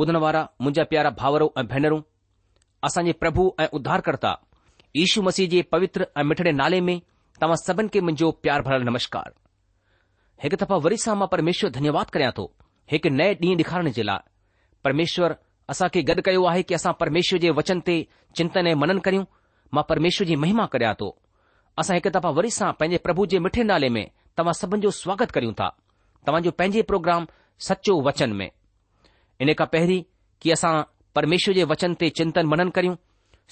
ॿुधण वारा मुंहिंजा प्यारा भावरो ऐं भेनरूं असां जे प्रभु ऐं उद्धारकर्ता यु मसीह जे पवित्र ऐं मिठड़े नाले में तव्हां सभिनी खे मुंहिंजो प्यार भरियलु नमस्कार हिकु दफ़ा वरी सां मां परमेश्वर धन्यवाद करियां तो हिकु नए ॾींहुं डिखारण जे लाइ परमेश्वर असां खे गॾु कयो आहे कि असां परमेश्वर जे वचन ते चिंतन ऐं मनन करियूं मां परमेश्वर जी महिमा करियां थो असां हिक दफ़ा वरी सां पैंजे प्रभु जे मिठे नाले में तव्हां सभिन जो स्वागत करियूं था तव्हांजो पंहिंजे प्रोग्राम सचो वचन में इन खां पहिरीं की असां परमेश्वर जे वचन ते चिंतन मनन करियूं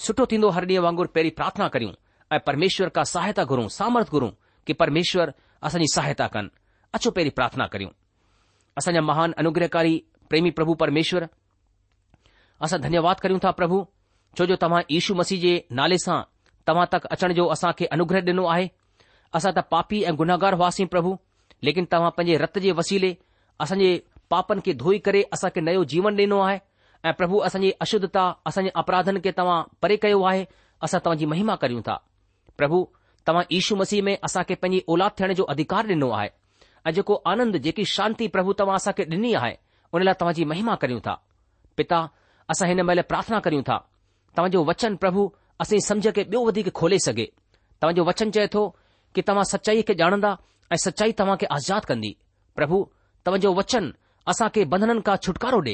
सुठो थींदो हर ॾींहुं वांगुर पहिरीं प्रार्थना करियूं ऐं परमेश्वर का सहायता घुरूं सामर्थ घुरूं कि परमेश्वर असांजी सहायता कनि अछो पहिरीं प्रार्थना करियूं असांजा महान अनुग्रहकारी प्रेमी प्रभु परमेश्वर असां धन्यवाद करियूं था प्रभु छो जो तव्हां यीशू मसीह जे नाले सां तव्हां तक अचण जो असां खे अनुग्रह ॾिनो आहे असां त पापी ऐं गुनाहगार हुआसीं प्रभु लेकिन तव्हां पंहिंजे रत जे वसीले असांजे पापनि खे धोई करे असांखे नयो जीवन ॾिनो आहे ऐं प्रभु असांजी अशुद्धता असांजे अपराधनि खे तव्हां परे कयो आहे असां तव्हांजी महिमा करियूं था प्रभु तव्हां ईशू मसीह में असां खे पंहिंजी औलाद थियण जो अधिकार ॾिनो आहे ऐं जेको आनंद जेकी शांती प्रभु तव्हां असां खे ॾिनी आहे उन लाइ तव्हांजी महिमा करियूं था पिता असां हिन महिल प्रार्थना करियूं था तव्हांजो वचन प्रभु असीं समझ खे ॿियो वधीक खोले सघे तव्हांजो वचन चए थो कि तव्हां सचाईअ खे ॼाणंदा ऐं सचाई तव्हां खे आज़ाद कंदी प्रभु तव्हांजो वचन असांखे बंधननि खां छुटकारो ॾे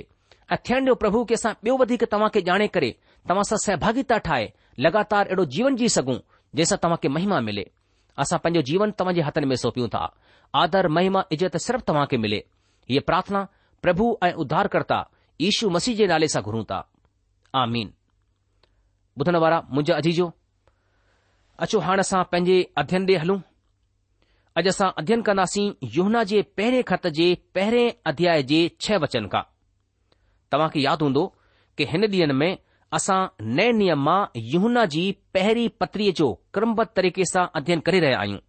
ऐं थियण ॾियो प्रभु की असां ॿियो वधीक तव्हांखे ॼाणे करे तव्हां सां सहभागिता ठाहे लॻातार अहिड़ो जीवन जीउ सघूं जंहिंसां तव्हांखे महिमा मिले असां पंहिंजो जीवन तव्हांजे हथनि में सौपियूं था आदर महिमा इज़त सिर्फ़ु तव्हां खे मिले हीअ प्रार्थना प्रभु ऐं उद्धारकर्ता ईशू मसीह जे नाले सां घुरूं था मीनो पंहिंजे अध्यन ॾे हलूं अॼु असां अध्ययन कंदासीं यौना जे पहिरें ख़त जे पहिरें अध्याय जे छह वचन खां तव्हां खे यादि हूंदो कि हिन ॾींह में असां नए नियम मां यहना जी पहिरीं पत्रीअ जो कर्मबद तरीक़े सां अध्ययन करे रहिया आहियूं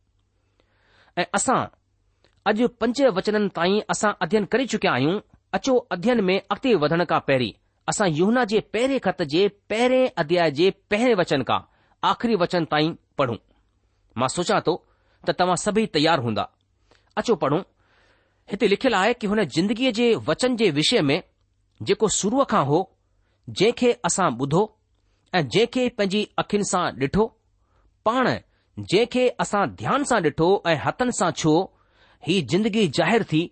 ऐं असां अॼु पंज वचननि ताईं असां अध्ययन करे चुकिया आहियूं अचो अध्ययन में अॻिते वधण खां पहिरीं असां यौहना जे पहिरें खत जे पहिरें अध्याय जे पहिरें वचन खां आख़िरी वचन ताईं पढ़ूं मां सोचा थो त तव्हां सभई तयार हूंदा अचो पढ़ूं हिते लिखियलु आहे कि हुन जिंदगीअ जे वचन जे विषय में जेको शुरूअ खां हो जंहिंखे असां ॿुधो ऐं जंहिंखे पंहिंजी अखियुनि सां ॾिठो पाण जंहिंखे असां ध्यान सां ॾिठो ऐं हथनि सां छो ही जिंदगी ज़ाहिर थी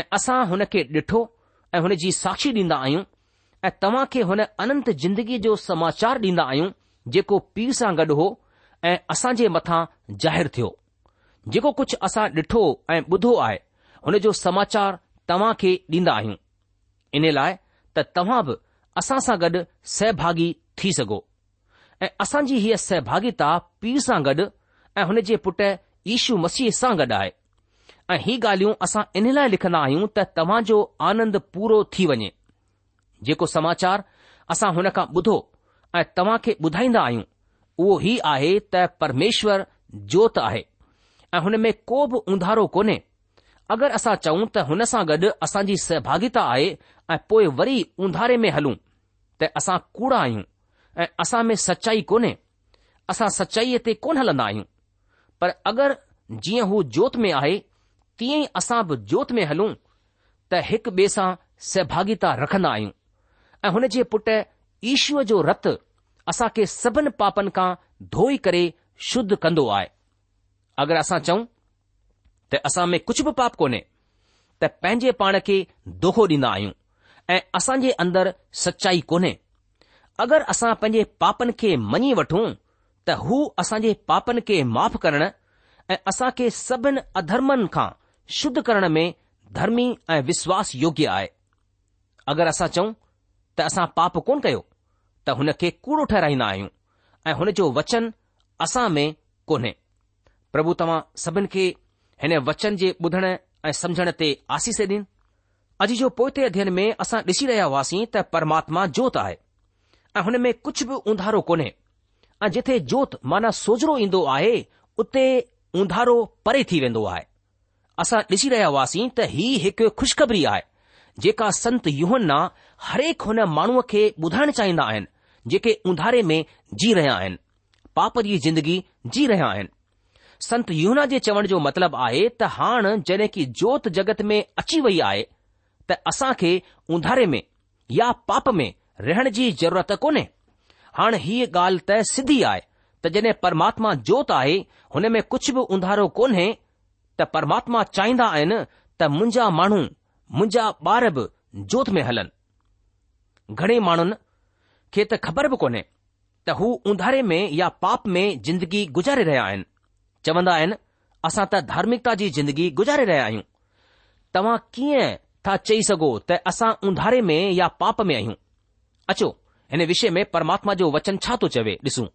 ऐं असां हुन खे ॾिठो ऐं हुन जी साक्षी ॾींदा आहियूं ऐं तव्हां खे हुन अनंत जिंदगीअ जो समाचार ॾींदा आहियूं जेको पीउ सां गॾु हो ऐं असां जे मथा जाहिरु थियो जेको कुझु असां ॾिठो ऐं ॿुधो आहे हुन जो समाचार तव्हां खे ॾींदा आहियूं इन लाइ त तव्हां बि असां सां गॾु सहभागी थी सघो ऐं असांजी हीअ सहभागिता पीउ सां गॾु ऐं हुन जे पुटु यीशू मसीह सां गॾु आहे ऐं ही ॻाल्हियूं असां इन लाइ लिखंदा आहियूं त तव्हां जो आनंद पूरो थी वञे जेको समाचार असां हुन खां ॿुधो ऐं तव्हां खे ॿुधाईंदा आहियूं उहो ई आहे त परमेश्वर जोत आहे ऐं हुन में को बि उंधारो कोन्हे अगरि असां चऊं त हुन सां गॾु असांजी सहभागिता आहे ऐं पोइ वरी उंधारे में हलूं त असां कूड़ा आहियूं ऐं असां में सचाई कोन्हे असां सचाईअ ते कोन हलंदा आहियूं पर अगरि जीअं हू जोत में आहे तीअं ई असां बि जोत में हलूं त हिकु ॿिए सां सहभागिता रखंदा आहियूं ऐं हुन जे पुट ईश्वर जो रत असां खे सभिनी पापनि खां धोई करे शुद्ध कंदो आहे अगर असां चऊं त असां में कुझु बि पाप कोन्हे त पंहिंजे पाण खे दोखो ॾींदा आहियूं ऐं असां जे अंदरु सचाई कोन्हे अगरि असां पंहिंजे पापनि खे मञी वठूं त हू असां जे पापनि खे माफ़ करण ऐं असां खे सभिनी अधर्मनि खां शुद्ध करण में धर्मी ऐं विश्वास योग्य आहे अगरि असां चऊं त असां पाप कोन कयो त हुन खे कूड़ो ठहराईंदा आहियूं ऐं हुन जो वचन असां में कोन्हे પ્રભુતમા સબન કે એને વચન જે બધણ એ સમજણ તે આસી સે દિન અજી જો પોતે અધ્યયન મે અસા ડીસી રહ્યા વાસી ત પરમાત્મા જો તા હે અને મે કુછ ભ ઉંધારો કોને અજેથે જોત માના સોજરો ઇંદો આયે ઉતે ઉંધારો પરે થી વેંદો આયે અસા ડીસી રહ્યા વાસી ત હી એક ખુશખબરી આયે જે કા સંત યોહन्ना દરેક હોના માણુ કે બધણ ચાહિંદા હે જે કે ઉંધારે મે જી રહ્યા હે પાપરી જીંદગી જી રહ્યા હે संत युना जे चवण जो मतिलबु आहे त हाणे जॾहिं की जोत जगत में अची वई आहे त असां खे उंधारे में या पाप में रहण जी ज़रूरत कोन्हे हाणे हीअ ॻाल्हि त सिधी आहे त जॾहिं परमात्मा जोत आहे हुन में कुझु बि उंधारो कोन्हे त परमात्मा चाहींदा आहिनि त मुंहिंजा माण्हू मुंहिंजा ॿार बि जोत में हलनि घणे माण्हुनि खे त ख़बर बि कोन्हे त हू उंधारे में या पाप में जिंदगी गुजारे रहिया आहिनि चवंदा आहिनि असां त धार्मिकता जी ज़िंदगी गुज़ारे रहिया आहियूं तव्हां कीअं था चई सघो त असां उंधारे में या पाप में आहियूं अचो हिन विषय में परमात्मा जो वचन छा थो चवे ॾिसूं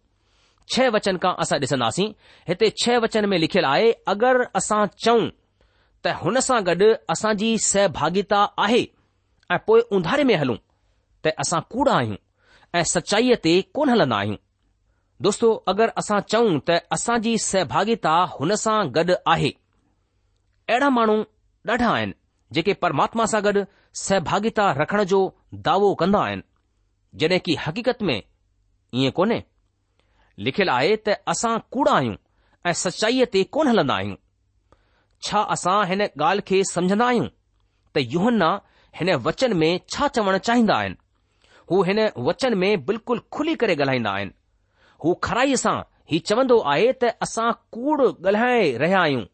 छह वचन खां असां ॾिसंदासीं हिते छह वचन में लिखियलु आहे अगरि असां चऊं त हुन सां गॾु असांजी सहभागिता आहे ऐं पोइ उंधारे में हलूं त असां कूड़ा आहियूं ऐं सचाईअ ते कोन हलंदा आहियूं दोस्तो अगरि असां चऊं त असांजी सहभागिता हुन सां गॾु आहे अहिड़ा माण्हू ॾाढा आहिनि जेके परमात्मा सां गॾु सहभागिता रखण जो दावो कंदा आहिनि जड॒ की हक़ीक़त में ईअं कोन्हे लिखियलु आहे त असां कूड़ा आहियूं ऐं सचाईअ ते कोन हलंदा आहियूं छा असां हिन ॻाल्हि खे समझंदा आहियूं त युहन्ना हिन वचन में छा चवणु चाहींदा आहिनि हू हिन वचन में बिल्कुलु खुली करे ॻाल्हाईंदा आहिनि हू खराईअ सां ही चवंदो आहे त असां कूड़ ॻाल्हाए रहिया आहियूं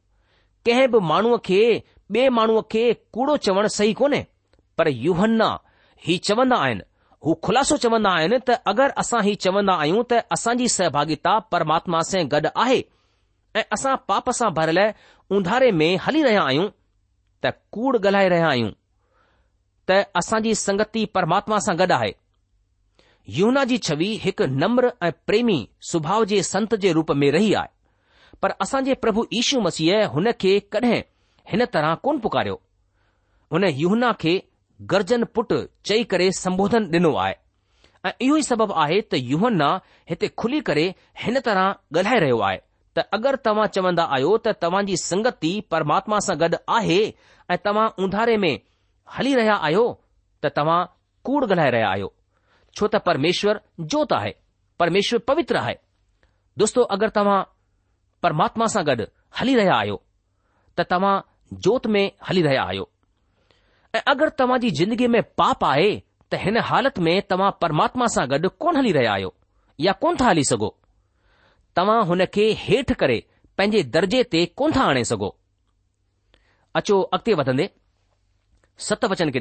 कंहिं बि माण्हूअ खे ॿिए माण्हूअ खे कूड़ो चवण सही कोन्हे पर युवन्ना ही चवंदा आहिनि हू खुलासो चवंदा आहिनि त अगरि असां ही चवंदा आहियूं त असांजी सहभागिता परमात्मा सां गॾु आहे ऐं असां पाप सां भरियल उंधारे में हली रहिया आहियूं त कूड़ ॻाल्हाए रहिया आहियूं त असांजी संगति परमात्मा सां गॾु आहे यूना जी छवि हिकु नम्र ऐं प्रेमी सुभाउ जे संत जे रूप में रही आहे पर असां जे प्रभु ईशू मसीह हुन खे कडहिं हिन तरह कोन पुकारियो हुन यूना खे गरजन पुटु चई करे संबोधन डि॒नो आहे ऐं इहो ई सबब आहे त युहन्ना हिते खुली करे हिन तरह ॻाल्हाए रहियो आहे त अगरि तव्हां चवन्दा आहियो त तव्हां संगति परमात्मा सां गॾु आहे ऐं तव्हां ऊंधारे में हली रहिया आहियो त तव्हां कूड़ ॻाल्हाए रहिया आहियो छो त परमेश्वर जोति आहे परमेश्वर पवित्र आहे दोस्तो अगरि तव्हां परमात्मा सां गॾु हली रहिया आहियो त तव्हां जोत में हली रहिया आहियो ऐं अगरि तव्हां जी ज़िंदगीअ में पाप आहे त हिन हालति में तव्हां परमात्मा सां गॾु कोन हली रहिया आहियो या कोन था हली सघो तव्हां हुन खे हेठि करे पंहिंजे दर्जे ते कोन था आणे सघो अचो वधंदे सत वचन खे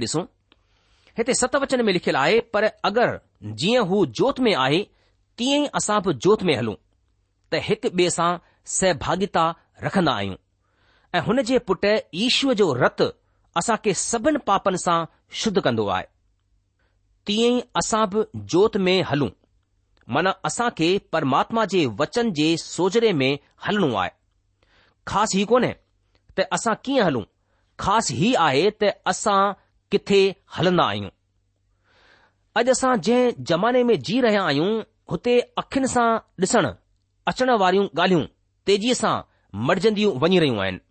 हिते सत वचन में लिखियलु आहे पर अगरि जीअं हू जोत में आहे तीअं ई असां बि जोत में हलूं त हिकु ॿिए सां सहभागिता रखंदा आहियूं ऐं हुन जे पुट ईश्वर जो रतु असां खे सभिनि पापनि सां शुद्ध कंदो आहे तीअं ई असां बि जोत में हलूं माना असां खे परमात्मा जे वचन जे सोजरे में हलणो आहे ख़ासि हीउ कोन्हे त असां कीअं हलूं ख़ासि हीउ आहे त असां किथे हलंदा आहियूं अॼु असां जंहिं ज़माने में जी रहिया आहियूं हुते अखियुनि सां ॾिसण अचण वारियूं ॻाल्हियूं तेज़ीअ सां मरजंदियूं वञी रहियूं आहिनि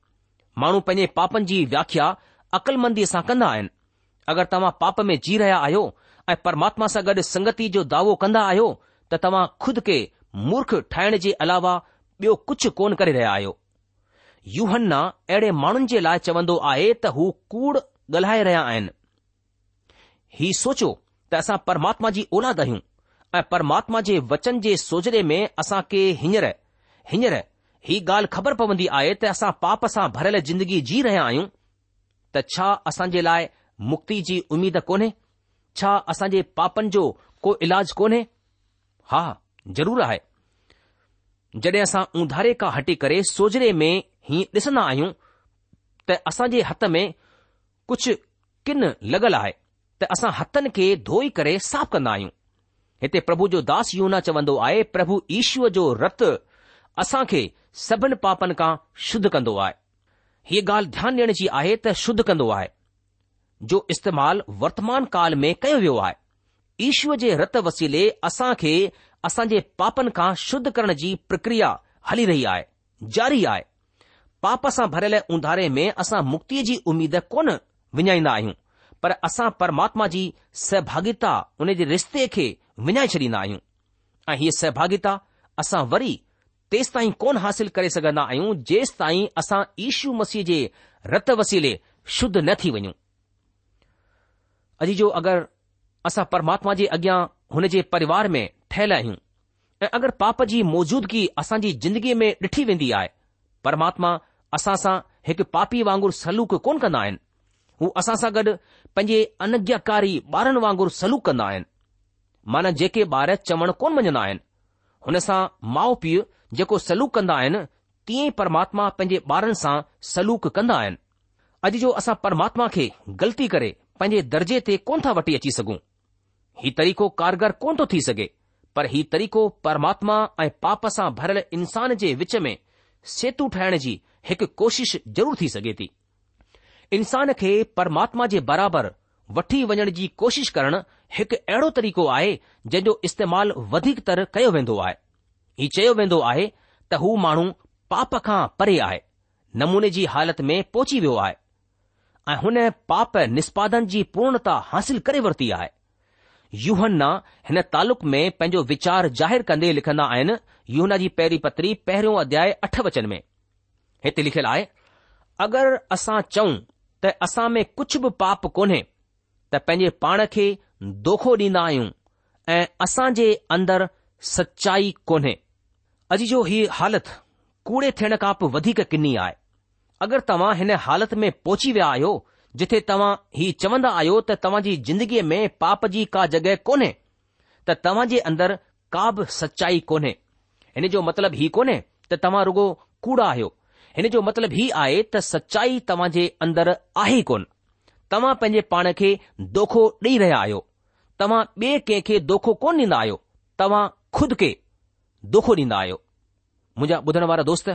माण्हू पंहिंजे पापनि जी व्याख्या अकलमंदीअ सां कंदा आहिनि अगरि तव्हां पाप में जी रहिया आहियो ऐं परमात्मा सां गॾु संगति जो दावो कंदा आहियो त तव्हां खुद खे मूर्ख ठाहिण जे अलावा ॿियो कुझु कोन करे रहिया आहियो यूहन्ना अहिड़े माण्हुनि जे लाइ चवंदो आहे त हू कूड़ ॻाल्हाए रहिया आहिनि ही सोचो त असां परमात्मा जी औलाद आहियूं ऐं परमात्मा जे वचन जे सोजरे में असां खे हींअर हींअर ही ॻाल्हि ख़बर पवंदी आहे त असां पाप सां भरियल ज़िंदगी जी रहिया आहियूं त छा असां जे लाइ मुक्ति जी उमेद कोन्हे छा असां जे पापनि जो को इलाज कोन्हे हा ज़रूरु आहे जॾहिं असां उंधारे खां हटी करे सोजरे में ही ॾिसंदा आहियूं त असांजे हथ में कुझु किन लॻल आहे त असां हथनि खे धोई करे साफ़ कंदा आहियूं हिते प्रभु जो दास यूना चवंदो आहे प्रभु ईश्व जो रत असां खे सभिनि पापनि खां शुद्ध कंदो आहे हीअ ॻाल्हि ध्यानु ॾियण जी आहे त शुद्ध कंदो आहे जो इस्तेमालु वर्तमान काल में कयो वियो आहे ईश्व जे रत वसीले असां खे असां जे पापनि खां शुद्ध करण जी प्रक्रिया हली रही आहे जारी आहे पाप सां भरियल उंधारे में असां मुक्तीअ जी उमीद कोन विञाईंदा आहियूं पर असां परमात्मा जी सहभागिता उन जे रिश्ते खे विञाए छॾींदा आहियूं ऐं हीअ सहभागिता असां वरी तेसि ताईं कोन हासिल करे सघंदा आहियूं जेसि ताईं असां ईशू मसीह जे रत वसीले शुद्ध न थी वञूं अॼु जो अगरि असां परमात्मा जे अॻियां हुन जे परिवार में ठहियलु आहियूं ऐं अगरि पाप जी मौजूदगी असांजी ज़िंदगीअ में ॾिठी वेंदी आहे परमात्मा असां सां हिकु पापी वांगुरु सलूक कोन कंदा आहिनि हू असां सां गॾु पंहिंजे अनज्ञाकारी ॿारनि वांगुरु सलूक कंदा आहिनि माना जेके ॿार चवण कोन मञंदा आहिनि हुन सां माउ पीउ जेको सलूक कंदा आहिनि तीअं ई परमात्मा पंहिंजे ॿारनि सां सलूक कंदा आहिनि अॼु जो असां परमात्मा खे ग़लती करे पंहिंजे दर्जे ते कोन था वठी अची सघूं हीउ तरीक़ो कारगर कोन थो थी सघे पर हीउ तरीक़ो परमात्मा ऐं पाप सां भरियल इंसान जे विच में सेतु ठाहिण जी हिकु कोशिश ज़रूरु थी सघे थी इंसान खे परमात्मा जे बराबरि वठी वञण जी कोशिश करणु हिकु अहिड़ो तरीक़ो आहे जंहिंजो इस्तेमालु वधीक तर कयो वेंदो आहे हीउ चयो वेंदो आहे त हू माण्हू पाप खां परे आहे नमूने जी हालति में पहुची वियो आहे ऐं हुन पाप निष्पादन जी पूर्णता हासिल करे वरिती आहे यूहन हिन तालुक़ में पंहिंजो वीचार ज़ाहिरु कंदे लिखंदा आहिनि यूना जी पहिरीं पत्री पहिरियों अध्याय अठ वचन में हिते लिखियलु आहे अगरि असां चऊं त असां में कुझु बि पाप कोन्हे त पंहिंजे पाण खे दोखो ॾींदा आहियूं ऐं असां जे अंदरि सचाई कोन्हे अॼु जो ही हालति कूड़े थियण खां पोइ वधीक किनी आहे अगरि तव्हां हिन हालति में पहुची विया आहियो जिथे तव्हां ही चवंदा आहियो त तव्हां जी जिंदगीअ में पाप जी का जॻहि कोन्हे त तव्हां जे अंदरि का बि सचाई कोन्हे हिन जो मतिलबु हीउ कोन्हे त तव्हां रुगो कूड़ा आहियो हिन जो मतिलबु हीउ आहे त सचाई तव्हां जे अंदरि आहे ई कोन तव्हां पंहिंजे पाण खे दोखो ॾेई रहिया आहियो तव्हां ॿिए कंहिंखे दोखो कोन ॾींदा आहियो तव्हां खुद खे दोखो ॾींदा आहियो मुंहिंजा ॿुधण वारा दोस्त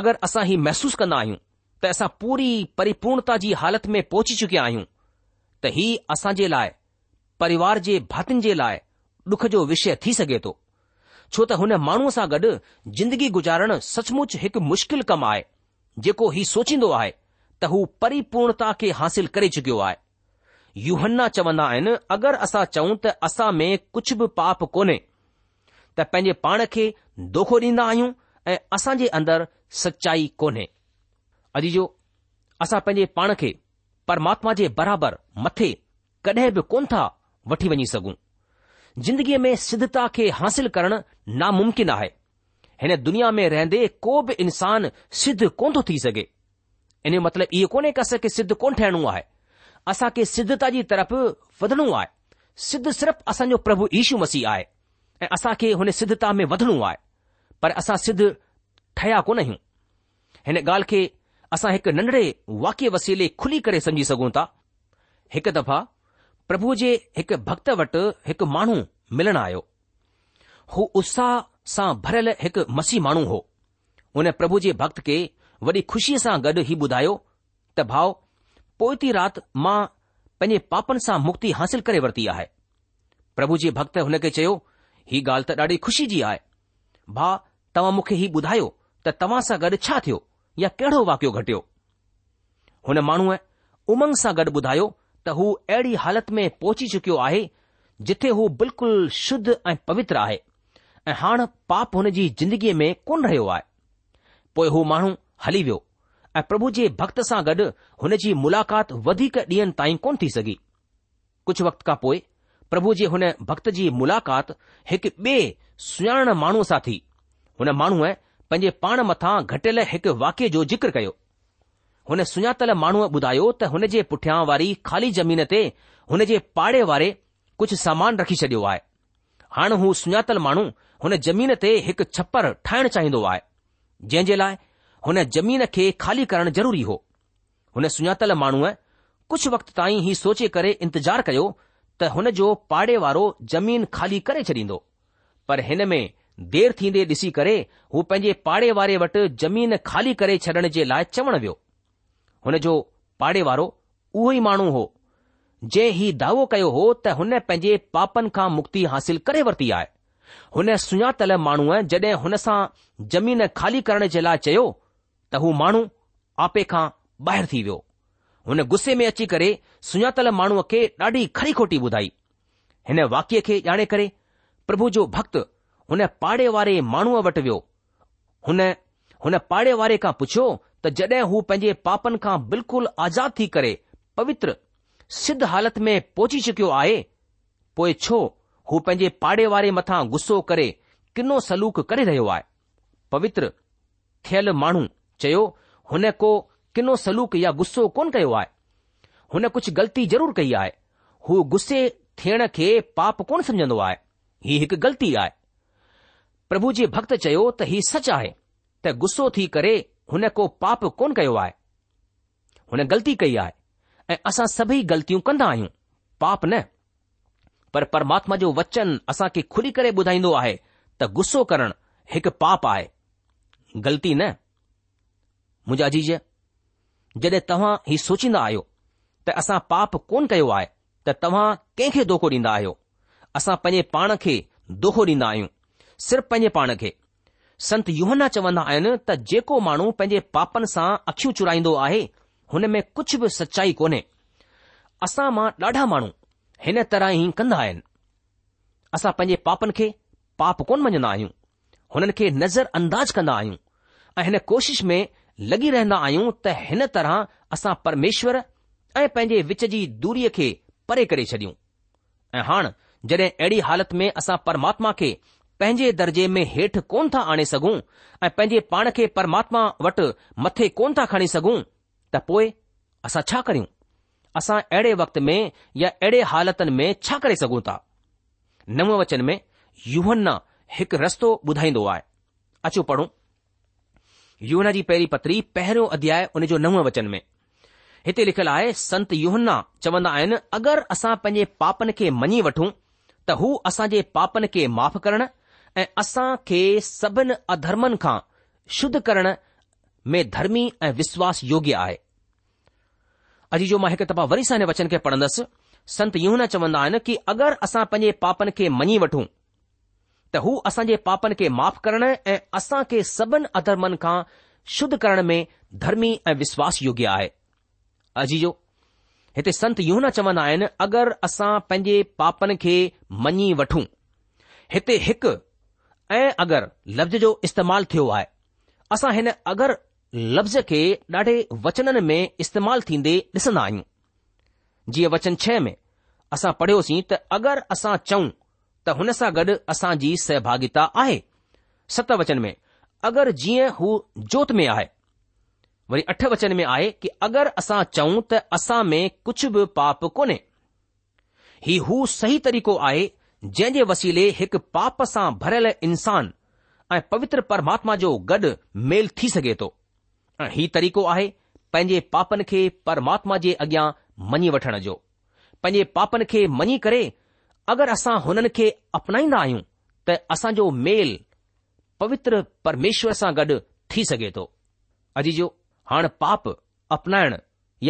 अगरि असां ही महसूसु कंदा आहियूं त असां पूरी परिपूर्णता जी हालति में पहुची चुकिया आहियूं त हीउ असां जे लाइ परिवार जे भातिनि जे लाइ डुख जो विषय थी सघे थो છો તો હુંને માણુ સા ગડ જિંદગી गुजारण સચમુચ હક મુશ્કિલ કમાય જેકો હી સોચીndo આય તહુ પરીપૂર્ણતા કે હાंसिल કરે જક્યો આય યોહन्ना ચવના આયન અગર અસા ચૌં ત અસા મે કુછ ભ પાપ કોને ત પજે પાણકે દોખો દીnda આયું એ અસાજે અંદર સચ્ચાઈ કોને અદીજો અસા પજે પાણકે પરમાત્માજે બરાબર મથે કદે ભ કોન થા વઠી વણી સગુ ज़िंदगीअ में सिद्धता खे हासिल करणु नामुमकिन आहे हिन दुनिया में रहंदे को बि इंसान सिद्ध कोन थो थी सघे इन जो मतिलबु इहो कोन्हे की असांखे सिद्ध कोन ठहिणो आहे असांखे सिद्धता जी तरफ़ वधणो आहे सिद्ध सिर्फ़ु असांजो प्रभु यीशू मसीह आहे ऐं असां खे हुन सिद्धता में वधणो आहे पर असां सिद्ध ठहिया कोन आहियूं हिन ॻाल्हि खे असां हिकु नंढड़े वाक्य वसीले खुली करे सम्झी सघूं था हिकु दफ़ा પ્રભુજે એક ભક્ત વટ એક માનું મળના આયો હું ઉસા સા ભરલ એક મસી માનું હો ઉને પ્રભુજે ભક્ત કે વડી ખુશી સા ગડ હી બુધાયો તભાવ પોયતી રાત માં પેને પાપન સા મુક્તિ حاصل કરે વર્તિયા હૈ પ્રભુજે ભક્ત ઉને કે ચયો હી ગાલ ત ડાડી ખુશી જી આય બા તમ મુખે હી બુધાયો ત તમાસા ગડ છાથ્યો يا કેડો વાક્યો ઘટ્યો ઉને માનું ઉમંગ સા ગડ બુધાયો त हू अहिड़ी हालति में पहुची चुकियो आहे जिथे हू बिल्कुलु शुद्ध ऐं पवित्र आहे ऐं हाणे पाप हुन जी ज़िंदगीअ में कोन रहियो आहे पोइ हू माण्हू हली वियो ऐं प्रभु जे भक्त सां गॾु हुन जी मुलाक़ात वधीक ॾींहनि ताईं कोन थी सघी कुझु वक़्त खां पोइ प्रभु जे हुन भक्त जी मुलाक़ात हिकु बे सुञाण माण्हूअ सां थी हुन माण्हूअ पंहिंजे पाण मथां घटियल हिकु वाक्य जो ज़िक्र कयो हुन सुञातल माण्हूअ ॿुधायो त हुन जे पुठियां वारी खाली ज़मीन ते हुन जे पाड़े वारे कुझु सामान रखी छडि॒यो आहे हाणे हू सुञातल माण्हू हुन ज़मीन ते हिकु छप्पर ठाहिण चाहींदो आहे जंहिं जे लाइ हुन ज़मीन खे खाली करण ज़रूरी हो हुन सुञातल माण्हूअ कुझु वक़्त ताईं ही सोचे करे इंतज़ारु कयो त हुन जो पाड़े वारो ज़मीन खाली करे छॾींदो पर हिन में देर थींदे ॾिसी करे हू पंहिंजे पाड़े वारे वटि ज़मीन खाली करे छॾण जे लाइ चवणु वियो हुन जो पाड़े वारो उहो ई माण्हू हो जे ही दावो कयो हो त हुन पंहिंजे पापनि खां मुक्ति हासिल करे वरिती आहे हुन सुञातल माण्हूअ जड॒हिं हुन सां ज़मीन खाली करण जे लाइ चयो त हू माण्हू आपे खां ॿाहिरि थी वियो हुन गुस्से में अची करे सुञातल माण्हूअ खे ॾाढी खरी खोटी ॿुधाई हिन वाक्य खे ॼाणे करे प्रभु जो भक्त हुन पाड़े वारे माण्हूअ वटि वियो हुन हुन पाड़े वारे खां पुछियो त जड॒ हू पंहिंजे पापनि खां बिल्कुलु आज़ादु थी करे पवित्र सिद्ध हालति में पहुची चुकियो आहे पोइ छो हू पंहिंजे पाड़े वारे मथां गुस्सो करे किनो सलूक करे रहियो आहे पवित्र थियल माण्हू चयो हुन को किनो सलूक या गुस्सो कोन कयो आहे हुन कुझु ग़लती ज़रूरु कई आहे हू गुस्से थियण खे पाप कोन समझंदो आहे ही हिकु ग़लती आहे प्रभु जे भक्त चयो त हीउ सच आहे त गुस्सो थी करे हुन को पाप कोन कयो आहे हुन ग़लती कई आहे ऐं असां सभई ग़लतियूं कंदा आहियूं पाप न पर परमात्मा जो वचन असां खे खुली करे ॿुधाईंदो आहे त गुस्सो करणु हिकु पाप आहे ग़लती न मुंहिंजा जीज जॾहिं तव्हां ही सोचींदा आहियो त असां पाप कोन कयो आहे त तव्हां कंहिंखे दोखो ॾींदा आहियो असां पंहिंजे पाण खे दोखो ॾींदा आहियूं सिर्फ़ु पंहिंजे पाण खे संत युहन्ना चवंदा आहिनि त जेको माण्हू पंहिंजे पापनि सां अखियूं चुराईंदो आहे हुन में कुझु बि सचाई कोन्हे असां मां ॾाढा माण्हू हिन तरह ई कंदा आहिनि असां पंहिंजे पापनि खे पाप कोन मञंदा आहियूं हुननि खे नज़र अंदाज़ कंदा आहियूं ऐं हिन कोशिश में लॻी रहंदा आहियूं त हिन तरह असां परमेश्वर ऐं पंहिंजे विच जी दूरीअ खे परे करे छॾियूं ऐं हाणे जॾहिं अहिड़ी हालति में असां परमात्मा खे पंहिंजे दर्जे में हेठि कोन था आणे सघूं ऐं पंहिंजे पाण खे परमात्मा वटि मथे कोन था खणी सघूं त पोइ असां छा करियूं असां अहिड़े वक़्त में या अहिड़े हालतुनि में छा करे सघूं था नव वचन में युहन्ना हिकु रस्तो ॿुधाईंदो आहे अचो पढ़ूं युवन जी पहिरीं पत्री पहिरियों अध्याय उन जो नव वचन में हिते लिखियलु आहे संत युहन्ना चवंदा आहिनि अगरि असां पंहिंजे पापनि खे मञी वठूं त हू असांजे पापनि खे माफ़ करणु ऐं असां खे सभिनि अधर्मनि खां शुद करण में धर्मी ऐं विश्वास योग्य आहे अजी जो मां हिकु दफ़ा वरी सां हिन वचन खे पढ़ंदसि संत यूहन चवंदा आहिनि कि अगरि असां पंहिंजे पापनि खे मञी वठूं त हू असांजे पापनि खे माफ़ु करणु ऐं असां खे सभिनी अधर्मनि खां शुद्ध करण में धर्मी ऐं विश्वास योग्य आहे अजी हिते संत यूहन चवंदा आहिनि अगरि असां पंहिंजे पापनि खे मञी वठूं हिते हिकु ऐं अगरि लफ़्ज़ जो इस्तेमालु थियो आहे असां हिन अगर लफ़्ज़ खे ॾाढे वचननि में इस्तेमालु थींदे ॾिसंदा आहियूं जीअं वचन छह में असां पढ़ियोसीं त अगरि असां चऊं त हुन सां गॾु असांजी सहभागिता आहे सत वचन में अगरि जीअं हू जोत में आहे वरी अठ वचन में आहे कि अगरि असां चऊं त असां में कुझु बि पाप कोन्हे ही हू सही तरीक़ो आहे जंहिं जे वसीले हिकु पाप सां भरियल इंसान ऐं पवित्र परमात्मा जो गॾु मेल थी सघे थो ऐं हीउ तरीक़ो आहे पंहिंजे पापनि खे परमात्मा जे अॻियां मञी वठण जो पंहिंजे पापनि खे मञी करे अगरि असां हुननि खे अपनाईंदा आहियूं त असांजो मेल पवित्र परमेश्वर सां गॾु थी सघे थो अॼु जो हाणे पाप अपनाइण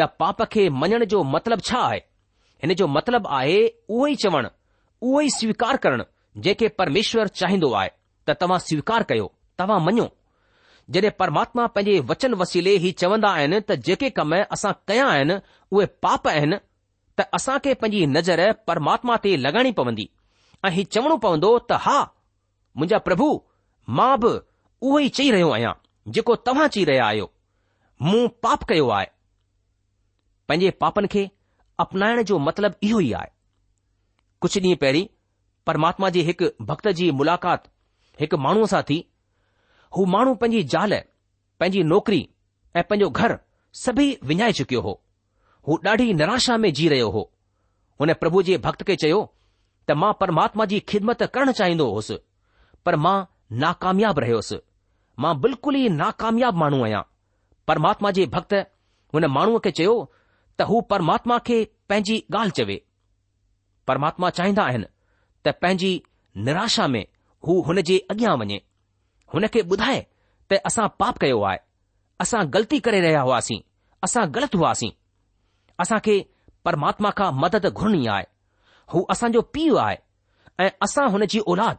या पाप खे मञण जो मतिलबु छा आहे हिन जो मतिलबु आहे उहो ई चवणु उहो ई स्वीकार करणु जेके परमेश्वर चाहींदो आहे त तव्हां स्वीकार कयो तव्हां मञो जॾहिं परमात्मा पंहिंजे वचन वसीले हीउ चवंदा आहिनि त जेके कम असां कया आहिनि उहे पाप आहिनि त असां खे पंहिंजी नज़र परमात्मा ते लॻाइणी पवंदी ऐं हीउ चवणो पवंदो त हा मुंहिंजा प्रभु मां बि उहो ई चई रहियो आहियां जेको तव्हां चई रहिया आहियो मूं पाप कयो आहे पंहिंजे पापनि खे अपनाइण जो मतिलबु इहो ई आहे कुझु ॾींहं पहिरीं परमात्मा जी हिकु भक्त जी मुलाक़ात हिकु माण्हूअ सां थी हू माण्हू पंहिंजी ज़ाल पंहिंजी नौकरी ऐं पंहिंजो घर सभई विञाए चुकियो हो हू ॾाढी निराशा में जी रहियो हो हुन प्रभु जे भक्त खे चयो त मां परमात्मा जी ख़िदमत करणु चाहींदो हुउसि पर मां नाकामयाब रहियोसि मां बिल्कुल ई नाकामयाब माण्हू आहियां परमात्मा जे भक्त हुन माण्हूअ खे चयो त हू परमात्मा खे पंहिंजी ॻाल्हि चवे પરમાત્મા ચાહંદા હે ત પંજી નિરાશા મે હું હનેજે અગ્યા વને હને કે બુધાય ત અસા પાપ કયો આય અસા ગલતી કરે રહયા હો આસી અસા ગલત હો આસી અસા કે પરમાત્મા કા મદદ ઘરની આય હું અસા જો પીયો આય એ અસા હનેજી ઓલાદ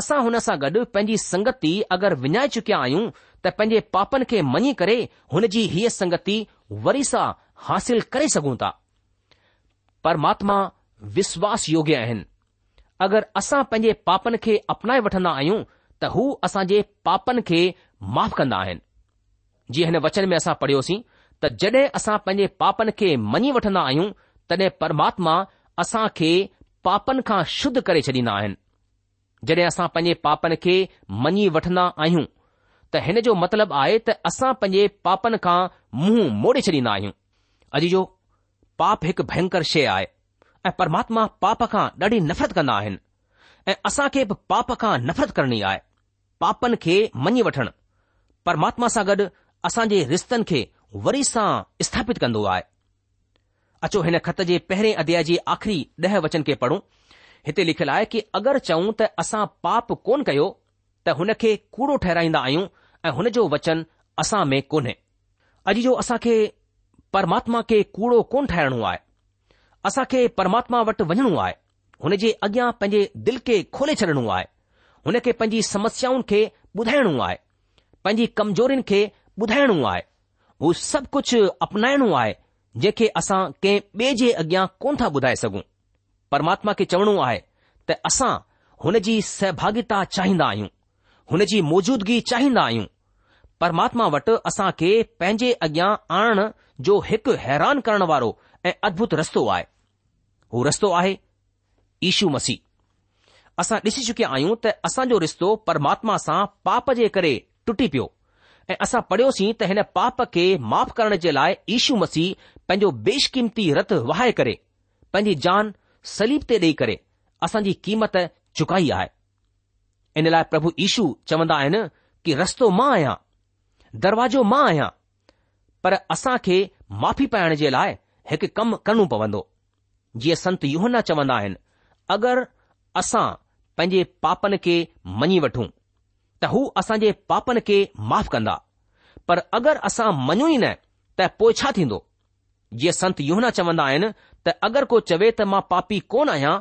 અસા હોના સા ગડ પંજી સંગતિ અગર વણાઈ ચુકયા આયુ ત પંજે પાપન કે મની કરે હનેજી હી સંગતિ વરસા حاصل કરે સગુ તા પરમાત્મા विश्वास आहिनि अगरि असां पंहिंजे पापनि खे अपनाए वठंदा आहियूं त हू असां जे पापनि खे माफ़ु कन्दा्दा आहिनि जीअं हिन वचन में असां पढ़ियोसीं त जॾहिं असां पंहिंजे पापनि खे मञी वठंदा आहियूं तॾहिं परमात्मा असां खे पापनि खां शुद्ध करे छॾींदा आहिनि जड॒हिं असां पंहिंजे पापनि खे मञी वठन्दा आहियूं त हिन जो मतिलबु आहे त असां पंहिंजे पापनि खां मुंहुं मोड़े छॾींदा आहियूं अॼु जो पाप हिकु भयंकर शैय आहे ऐं परमात्मा पाप खां ॾाढी नफ़रत कंदा आहिनि ऐं असां खे बि पाप खां नफ़रत करणी आहे पापनि खे मञी वठणु परमात्मा सां गॾु असां जे रिश्तनि खे वरी सां स्थापित कंदो आहे अचो हिन ख़त जे पहिरें अध्याय जे आख़िरी ॾह वचन खे पढ़ूं हिते लिखियलु आहे की अगरि चऊं त असां पाप कोन कयो त हुन खे कूड़ो ठहिराईंदा आहियूं ऐं हुन जो वचन असां में कोन्हे अॼु जो असां खे परमात्मा खे कूड़ो कोन ठाहिणो आहे असां खे परमात्मा वटि वञणो आहे हुन जे अॻियां पंहिंजे दिल खे खोले छॾिणो आहे हुन खे पंहिंजी समस्याउनि खे ॿुधाइणो आहे पंहिंजी कमज़ोरियुनि खे ॿुधाइणो आहे हू सभु कुझु अपनाइणो आहे जंहिंखे असां कंहिं ॿिए जे अॻियां कोन था ॿुधाए सघूं परमात्मा खे चवणो आहे त असां हुन जी सहभागिता चाहींदा आहियूं हुन जी मौजूदगी चाहींदा आहियूं परमात्मा वटि असां खे पंहिंजे अॻियां आणण जो हिकु हैरान करण वारो ऐं अद्भुत रस्तो आहे हू रस्तो आहे ईशू मसीह असां ॾिसी चुकिया आहियूं त असांजो रिश्तो परमात्मा सां पाप जे करे टुटी पियो ऐं असां पढ़ियोसीं त हिन पाप खे माफ़ करण जे लाइ ईशू मसीह पंहिंजो बेशकीमती रत वहाए करे पंहिंजी जान सलीब ते ॾेई करे असांजी क़ीमत चुकाई आहे इन लाइ प्रभु ईशू चवंदा आहिनि कि रस्तो मां आहियां दरवाजो मां आहियां पर असां खे माफ़ी पाइण जे लाइ हिकु कमु करणो पवंदो जीअं संत योहना चवंदा आहिनि अगरि असां पंहिंजे पापनि खे मञी वठूं त हू असांजे पापनि खे माफ़ कंदा पर अगरि असां मञू ई न त पोइ छा थींदो जीअं संत योहना चवंदा आहिनि त अगरि को चवे त मां पापी कोन आहियां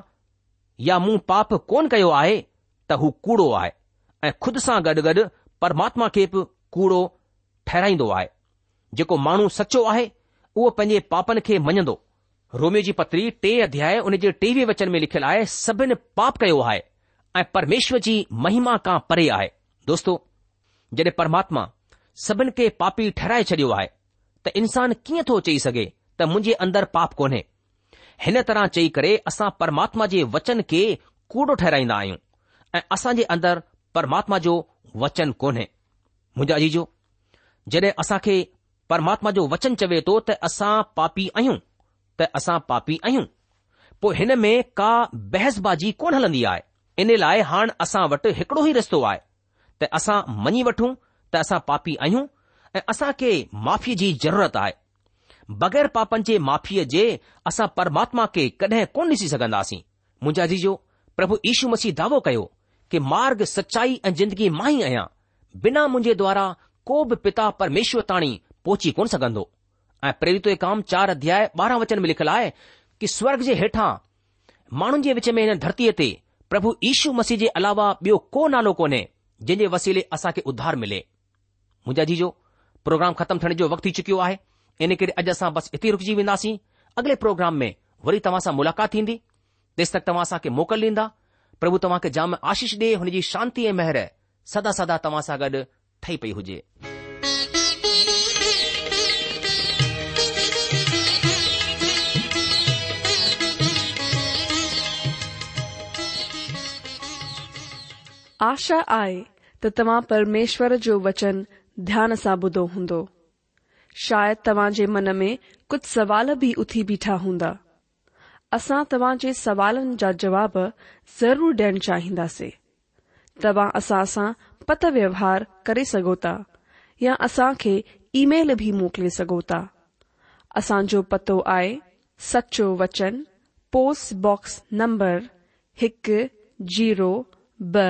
या मूं पाप कोन कयो आहे त हू कूड़ो आहे ऐं खुद सां गॾु गॾु परमात्मा खे बि कूड़ो ठहिराईंदो आहे जेको माण्हू सचो आहे उहो पंहिंजे पापनि खे मञंदो रोमे जी पतरी टे अध्याय उन जे टेवीह वचन में लिखियलु आहे सभिनी पाप कयो आहे ऐ परमेश्वर जी महिमा खां परे आहे दोस्तो जड॒हिं परमात्मा सभिनि खे पापी ठहराए छॾियो आहे त इंसानु कीअं थो चई सघे त मुंहिंजे अंदरि पाप कोन्हे हिन तरह चई करे असां परमात्मा जे वचन खे कूड़ो ठहिराईंदा आहियूं ऐं असां जे अंदरु परमात्मा जो वचन कोन्हे मुंजाजी जो असां खे परमात्मा जो वचन चवे थो त असां पापी आहियूं त असां पापी आहियूं पोइ हिन में का बहसबाजी कोन हलंदी आहे इन लाइ हाणे असां वटि हिकिड़ो ई रस्तो आहे त असां मञी वठूं त असां पापी आहियूं ऐं असां खे माफ़ीअ जी ज़रूरत आहे बग़ैर पापनि जे माफ़ीअ जे असां परमात्मा खे कॾहिं कोन ॾिसी सघंदासीं मुंहिंजा जीजो प्रभु ईशू मसीह दावो कयो कि मार्ग सचाई ऐं जिंदगी मां ई आहियां बिना मुंहिंजे द्वारा को बि पिता परमेश्वर ताणी पोची कोन सघंदो ऐं प्रेरिताम चार अध्याय 12 वचन में लिखियलु आहे की स्वर्ग जे हेठां माण्हुनि जे विच में हिन धरतीअ ते प्रभु ईशू मसीह जे अलावा ॿियो को नालो कोन्हे जंहिं जे वसीले असां खे उद्धार मिले मुंहिंजा जी प्रोग्राम ख़तमु थियण जो वक़्तु थी चुकियो आहे इन करे अॼु असां बसि हिते ई वेंदासीं अॻिले प्रोग्राम में वरी तव्हां सां मुलाक़ात थींदी तेसितक तव्हां असांखे मोकल ॾींदा प्रभु तव्हांखे जाम आशीष डे हुनजी शांती ऐं महर सदा सदा तव्हां सां गॾु ठही पई हुजे आशा आहे त परमेश्वर जो वचन ध्यान सां ॿुधो हूंदो शायदि तव्हां जे मन में कुझु सवाल भी उथी बीठा हूंदा असां तवाजे सवालन जा जवाब ज़रूर डि॒यण चाहिंदासीं तव्हां असां सां पत व्यवहार कर सघो या असां खे ईमेल भी मोकिले सघो था असांजो पतो आए सचो वचन पोस्ट बॉक्स नंबर हिकु जीरो ब॒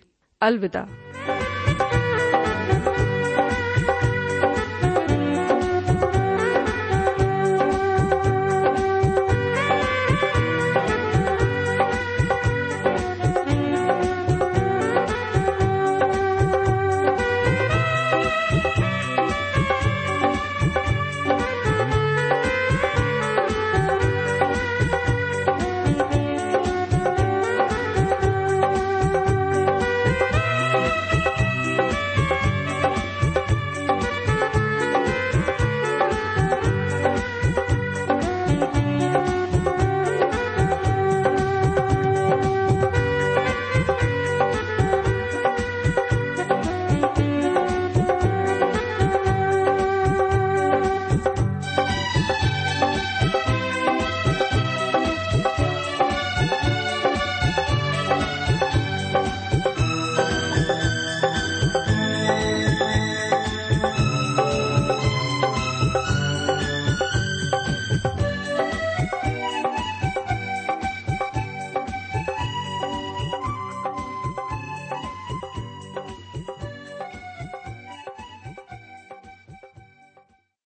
अलविदा